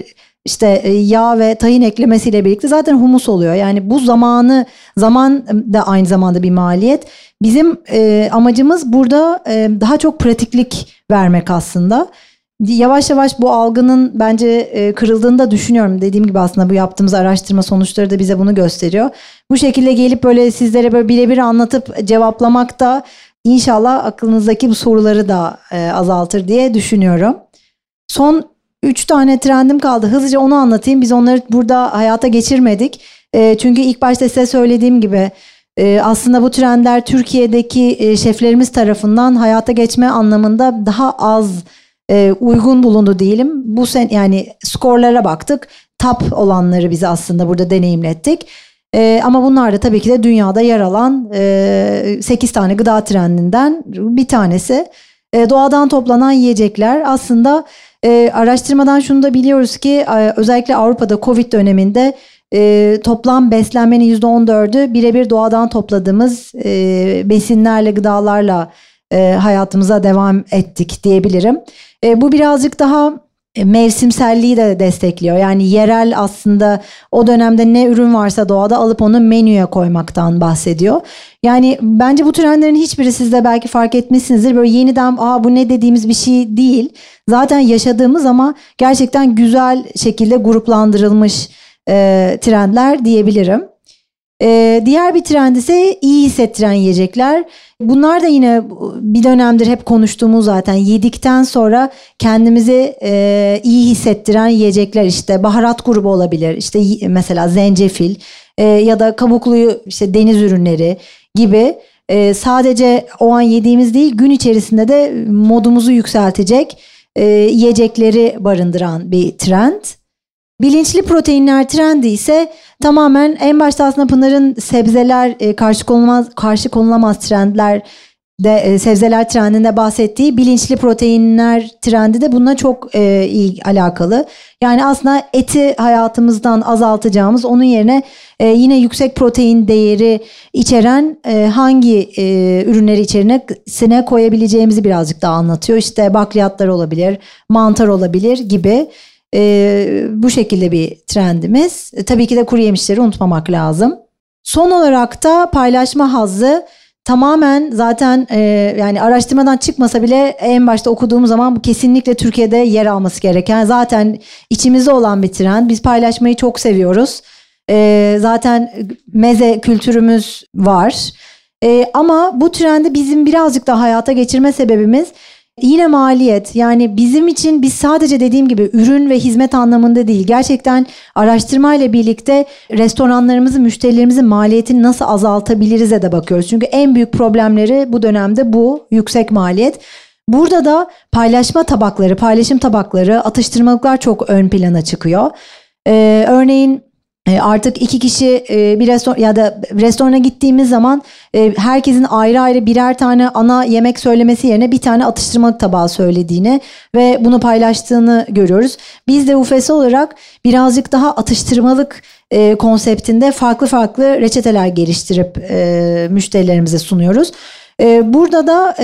işte e, yağ ve tahin eklemesiyle birlikte zaten humus oluyor. Yani bu zamanı zaman da aynı zamanda bir maliyet. Bizim e, amacımız burada e, daha çok pratiklik vermek aslında yavaş yavaş bu algının bence e, kırıldığını da düşünüyorum. Dediğim gibi aslında bu yaptığımız araştırma sonuçları da bize bunu gösteriyor. Bu şekilde gelip böyle sizlere böyle birebir anlatıp cevaplamak da inşallah aklınızdaki bu soruları da e, azaltır diye düşünüyorum. Son üç tane trendim kaldı. Hızlıca onu anlatayım. Biz onları burada hayata geçirmedik. E, çünkü ilk başta size söylediğim gibi aslında bu trendler Türkiye'deki şeflerimiz tarafından hayata geçme anlamında daha az e, uygun bulundu diyelim. Bu sen yani skorlara baktık. Top olanları bize aslında burada deneyimlettik. E, ama bunlar da tabii ki de dünyada yer alan e, 8 tane gıda trendinden bir tanesi. E, doğadan toplanan yiyecekler aslında e, araştırmadan şunu da biliyoruz ki e, özellikle Avrupa'da Covid döneminde e, toplam beslenmenin %14'ü birebir doğadan topladığımız e, besinlerle, gıdalarla e, hayatımıza devam ettik diyebilirim. E, bu birazcık daha e, mevsimselliği de destekliyor. Yani yerel aslında o dönemde ne ürün varsa doğada alıp onu menüye koymaktan bahsediyor. Yani bence bu trendlerin hiçbiri sizde belki fark etmişsinizdir. Böyle yeniden aa bu ne dediğimiz bir şey değil. Zaten yaşadığımız ama gerçekten güzel şekilde gruplandırılmış e, trendler diyebilirim. Ee, diğer bir trend ise iyi hissettiren yiyecekler. Bunlar da yine bir dönemdir hep konuştuğumuz zaten yedikten sonra kendimizi e, iyi hissettiren yiyecekler işte baharat grubu olabilir işte mesela zencefil e, ya da kabuklu işte deniz ürünleri gibi e, sadece o an yediğimiz değil gün içerisinde de modumuzu yükseltecek e, yiyecekleri barındıran bir trend. Bilinçli proteinler trendi ise tamamen en başta aslında Pınar'ın sebzeler e, karşı konulmaz karşı konulamaz trendler de e, sebzeler trendinde bahsettiği bilinçli proteinler trendi de bununla çok e, iyi alakalı. Yani aslında eti hayatımızdan azaltacağımız onun yerine e, yine yüksek protein değeri içeren e, hangi e, ürünleri içerisine koyabileceğimizi birazcık daha anlatıyor. İşte bakliyatlar olabilir, mantar olabilir gibi. E, bu şekilde bir trendimiz. E, tabii ki de kuru yemişleri unutmamak lazım. Son olarak da paylaşma hazzı tamamen zaten e, yani araştırmadan çıkmasa bile en başta okuduğumuz zaman bu kesinlikle Türkiye'de yer alması gereken zaten içimizde olan bir trend. Biz paylaşmayı çok seviyoruz. E, zaten meze kültürümüz var. E, ama bu trendi bizim birazcık da hayata geçirme sebebimiz Yine maliyet yani bizim için biz sadece dediğim gibi ürün ve hizmet anlamında değil gerçekten araştırma ile birlikte restoranlarımızın müşterilerimizin maliyetini nasıl azaltabiliriz'e de bakıyoruz. Çünkü en büyük problemleri bu dönemde bu yüksek maliyet. Burada da paylaşma tabakları, paylaşım tabakları, atıştırmalıklar çok ön plana çıkıyor. Ee, örneğin artık iki kişi e, bir restoran ya da restorana gittiğimiz zaman e, herkesin ayrı ayrı birer tane ana yemek söylemesi yerine bir tane atıştırmalık tabağı söylediğini ve bunu paylaştığını görüyoruz. Biz de UFS olarak birazcık daha atıştırmalık konseptinde farklı farklı reçeteler geliştirip müşterilerimize sunuyoruz. Burada da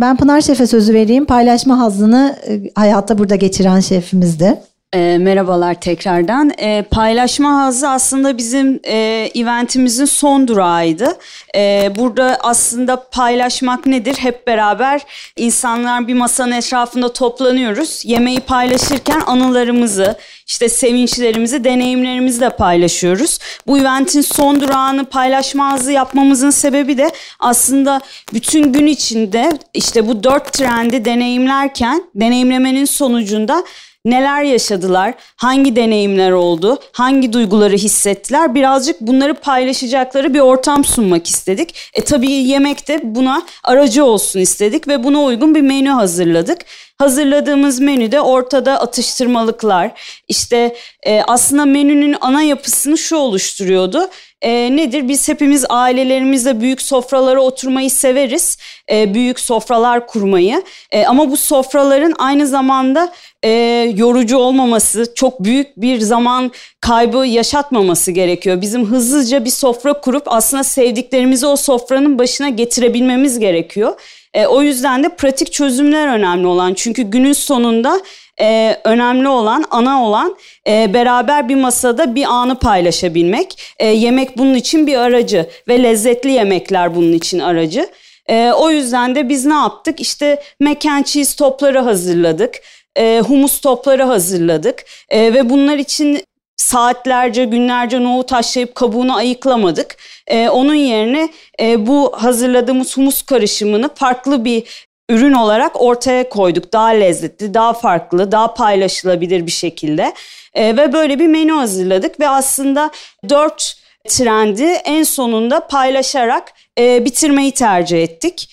ben Pınar Şef'e sözü vereyim. Paylaşma hazzını hayatta burada geçiren şefimizdi. E, merhabalar tekrardan. E, paylaşma hazzı aslında bizim e, eventimizin son durağıydı. E, burada aslında paylaşmak nedir? Hep beraber insanlar bir masanın etrafında toplanıyoruz. Yemeği paylaşırken anılarımızı, işte sevinçlerimizi, deneyimlerimizi de paylaşıyoruz. Bu eventin son durağını paylaşma hazzı yapmamızın sebebi de aslında bütün gün içinde işte bu dört trendi deneyimlerken, deneyimlemenin sonucunda neler yaşadılar, hangi deneyimler oldu, hangi duyguları hissettiler birazcık bunları paylaşacakları bir ortam sunmak istedik. E tabii yemek de buna aracı olsun istedik ve buna uygun bir menü hazırladık. Hazırladığımız menüde ortada atıştırmalıklar, işte e, aslında menünün ana yapısını şu oluşturuyordu e, nedir? Biz hepimiz ailelerimizle büyük sofralara oturmayı severiz. E, büyük sofralar kurmayı. E, ama bu sofraların aynı zamanda e, yorucu olmaması, çok büyük bir zaman kaybı yaşatmaması gerekiyor. Bizim hızlıca bir sofra kurup aslında sevdiklerimizi o sofranın başına getirebilmemiz gerekiyor. E, o yüzden de pratik çözümler önemli olan. Çünkü günün sonunda e, önemli olan, ana olan e, beraber bir masada bir anı paylaşabilmek. E, yemek bunun için bir aracı ve lezzetli yemekler bunun için aracı. E, o yüzden de biz ne yaptık? İşte mac and cheese topları hazırladık. E, humus topları hazırladık. E, ve bunlar için saatlerce, günlerce nohut haşlayıp kabuğunu ayıklamadık. Ee, onun yerine e, bu hazırladığımız humus karışımını farklı bir ürün olarak ortaya koyduk. Daha lezzetli, daha farklı, daha paylaşılabilir bir şekilde. E, ve böyle bir menü hazırladık ve aslında dört trendi en sonunda paylaşarak e, bitirmeyi tercih ettik.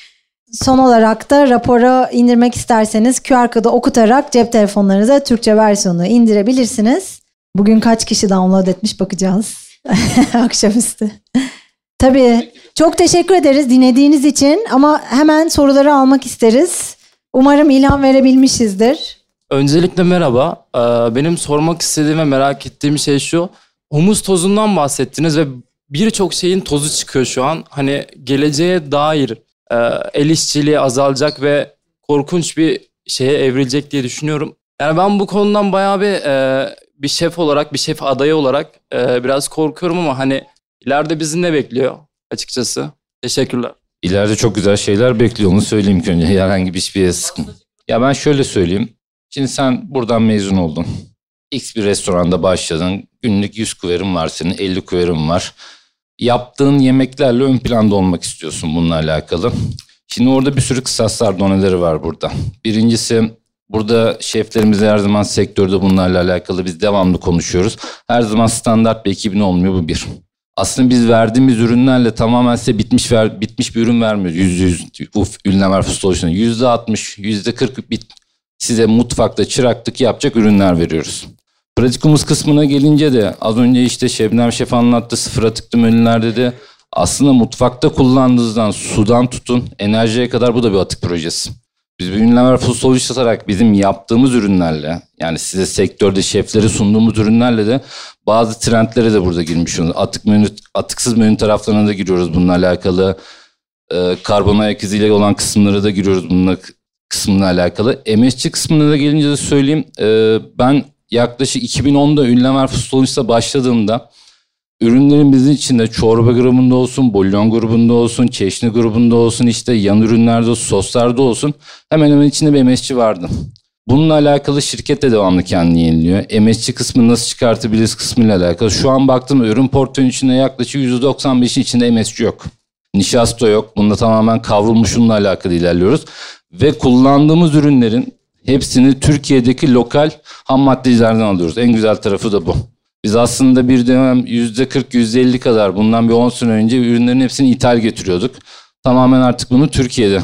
Son olarak da rapora indirmek isterseniz QR kodu okutarak cep telefonlarınıza Türkçe versiyonu indirebilirsiniz. Bugün kaç kişi download etmiş bakacağız akşamüstü. Tabii çok teşekkür ederiz dinlediğiniz için ama hemen soruları almak isteriz. Umarım ilham verebilmişizdir. Öncelikle merhaba. Ee, benim sormak istediğim ve merak ettiğim şey şu. Humus tozundan bahsettiniz ve birçok şeyin tozu çıkıyor şu an. Hani geleceğe dair e, el işçiliği azalacak ve korkunç bir şeye evrilecek diye düşünüyorum. Yani ben bu konudan bayağı bir e, bir şef olarak, bir şef adayı olarak e, biraz korkuyorum ama hani ileride bizi ne bekliyor açıkçası? Teşekkürler. İleride çok güzel şeyler bekliyor onu söyleyeyim ki önce herhangi bir yere sıkın. Ya ben şöyle söyleyeyim. Şimdi sen buradan mezun oldun. X bir restoranda başladın. Günlük 100 kuverin var senin, 50 kuverin var. Yaptığın yemeklerle ön planda olmak istiyorsun bununla alakalı. Şimdi orada bir sürü kısaslar doneleri var burada. Birincisi burada şeflerimizle her zaman sektörde bunlarla alakalı biz devamlı konuşuyoruz. Her zaman standart bir ekibin olmuyor bu bir. Aslında biz verdiğimiz ürünlerle tamamen size bitmiş ver, bitmiş bir ürün vermiyoruz. Yüzde yüz uf ünlem solution. Yüzde altmış, yüzde kırk bit, size mutfakta çıraklık yapacak ürünler veriyoruz. Pratikumuz kısmına gelince de az önce işte Şebnem Şef anlattı sıfır atıklı menülerde de aslında mutfakta kullandığınızdan sudan tutun enerjiye kadar bu da bir atık projesi. Biz ünlem food solutions olarak bizim yaptığımız ürünlerle yani size sektörde şefleri sunduğumuz ürünlerle de bazı trendlere de burada girmiş oluyoruz. Atık menü, atıksız menü taraflarına da giriyoruz bununla alakalı. E, karbon ayak iziyle olan kısımlara da giriyoruz bununla kısmına alakalı. MSC kısmına da gelince de söyleyeyim. E, ben yaklaşık 2010'da Ünlemer Fustolunç'ta başladığımda ürünlerin bizim içinde çorba grubunda olsun, bulyon grubunda olsun, çeşni grubunda olsun, işte yan ürünlerde, soslarda olsun hemen hemen içinde bir MSC vardı. Bununla alakalı şirket de devamlı kendini yeniliyor. MSC kısmını nasıl çıkartabiliriz kısmıyla alakalı. Şu an baktım ürün portföyün içinde yaklaşık %95'in içinde MSC yok. Nişasta yok. Bunda tamamen kavrulmuşunla alakalı ilerliyoruz. Ve kullandığımız ürünlerin hepsini Türkiye'deki lokal ham maddecilerden alıyoruz. En güzel tarafı da bu. Biz aslında bir dönem %40, %50 kadar bundan bir 10 sene önce ürünlerin hepsini ithal getiriyorduk. Tamamen artık bunu Türkiye'de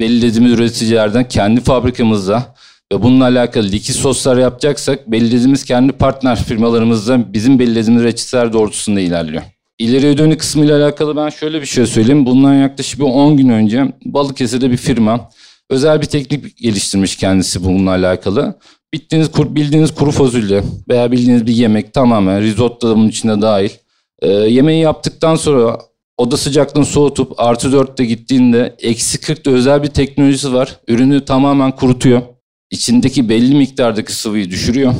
belirlediğimiz üreticilerden kendi fabrikamızda ve bununla alakalı likit soslar yapacaksak belirlediğimiz kendi partner firmalarımızda bizim belirlediğimiz reçeteler doğrultusunda ilerliyor. İleriye dönük kısmıyla alakalı ben şöyle bir şey söyleyeyim. Bundan yaklaşık bir 10 gün önce Balıkesir'de bir firma özel bir teknik geliştirmiş kendisi bununla alakalı. Bittiğiniz, bildiğiniz kuru fasulye veya bildiğiniz bir yemek tamamen risotto da bunun içinde dahil. Ee, yemeği yaptıktan sonra oda sıcaklığını soğutup artı dörtte gittiğinde eksi 40'da özel bir teknolojisi var. Ürünü tamamen kurutuyor. İçindeki belli miktardaki sıvıyı düşürüyor.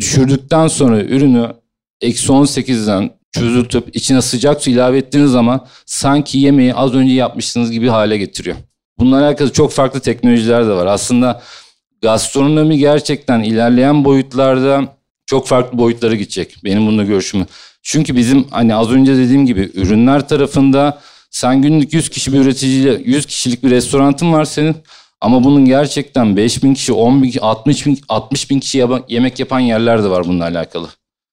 Düşürdükten sonra ürünü eksi 18'den çözültüp içine sıcak su ilave ettiğiniz zaman sanki yemeği az önce yapmışsınız gibi hale getiriyor. Bununla alakalı çok farklı teknolojiler de var. Aslında gastronomi gerçekten ilerleyen boyutlarda çok farklı boyutlara gidecek. Benim bununla görüşüm. Çünkü bizim hani az önce dediğim gibi ürünler tarafında sen günlük 100 kişi bir üreticiyle 100 kişilik bir restoranın var senin. Ama bunun gerçekten 5 bin kişi, 10 bin, 60 bin, 60 bin kişi yemek yapan yerler de var bununla alakalı.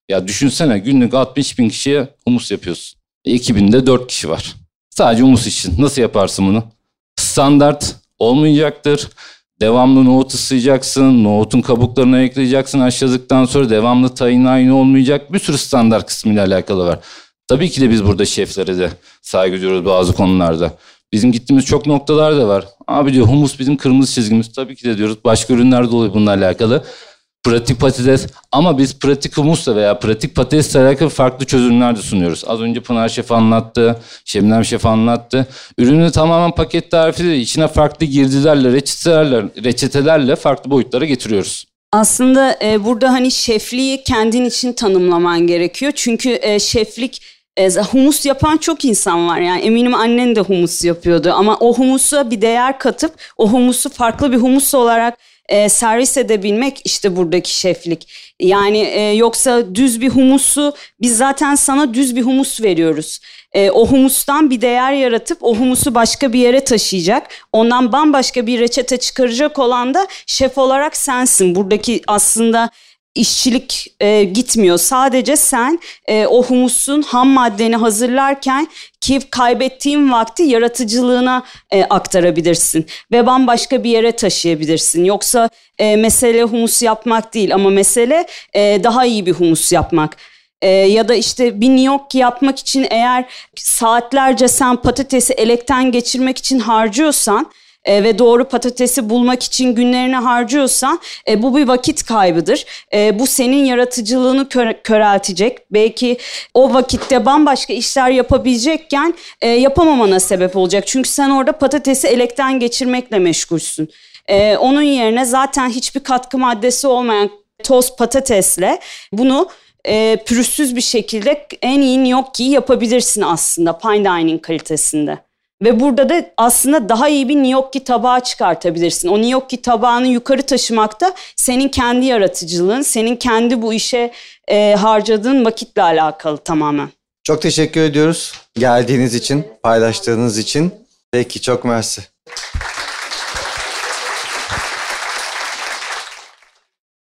Ya düşünsene günlük 60 bin kişiye humus yapıyorsun. Ekibinde 4 kişi var. Sadece humus için. Nasıl yaparsın bunu? Standart olmayacaktır. Devamlı nohut ıslayacaksın. Nohutun kabuklarını ekleyeceksin. Haşladıktan sonra devamlı tayin aynı olmayacak. Bir sürü standart kısmıyla alakalı var. Tabii ki de biz burada şeflere de saygı duyuyoruz bazı konularda. Bizim gittiğimiz çok noktalar da var. Abi diyor humus bizim kırmızı çizgimiz. Tabii ki de diyoruz. Başka ürünler de oluyor bununla alakalı. Pratik patates ama biz pratik humusla veya pratik patatesle alakalı farklı çözümler de sunuyoruz. Az önce Pınar Şef anlattı, Şebnem Şef anlattı. Ürünü tamamen paket tarifi içine farklı girdilerle, reçetelerle, reçetelerle farklı boyutlara getiriyoruz. Aslında e, burada hani şefliği kendin için tanımlaman gerekiyor. Çünkü e, şeflik e, humus yapan çok insan var yani eminim annen de humus yapıyordu ama o humusa bir değer katıp o humusu farklı bir humus olarak e, servis edebilmek işte buradaki şeflik. Yani e, yoksa düz bir humusu biz zaten sana düz bir humus veriyoruz. E, o humustan bir değer yaratıp o humusu başka bir yere taşıyacak. Ondan bambaşka bir reçete çıkaracak olan da şef olarak sensin. Buradaki aslında işçilik e, gitmiyor. Sadece sen e, o humusun ham maddeni hazırlarken ki kaybettiğin vakti yaratıcılığına e, aktarabilirsin ve bambaşka bir yere taşıyabilirsin. Yoksa e, mesele humus yapmak değil ama mesele e, daha iyi bir humus yapmak. E, ya da işte bir gnocchi yapmak için eğer saatlerce sen patatesi elekten geçirmek için harcıyorsan e, ve doğru patatesi bulmak için günlerini harcıyorsan e, bu bir vakit kaybıdır. E, bu senin yaratıcılığını kör, köreltecek. Belki o vakitte bambaşka işler yapabilecekken e, yapamamana sebep olacak. Çünkü sen orada patatesi elekten geçirmekle meşgulsün. Ee, onun yerine zaten hiçbir katkı maddesi olmayan toz patatesle bunu e, pürüzsüz bir şekilde en iyi gnocchi'yi yapabilirsin aslında fine dining kalitesinde. Ve burada da aslında daha iyi bir gnocchi tabağı çıkartabilirsin. O gnocchi tabağını yukarı taşımakta senin kendi yaratıcılığın, senin kendi bu işe e, harcadığın vakitle alakalı tamamen. Çok teşekkür ediyoruz geldiğiniz için, paylaştığınız için. Peki çok mersi.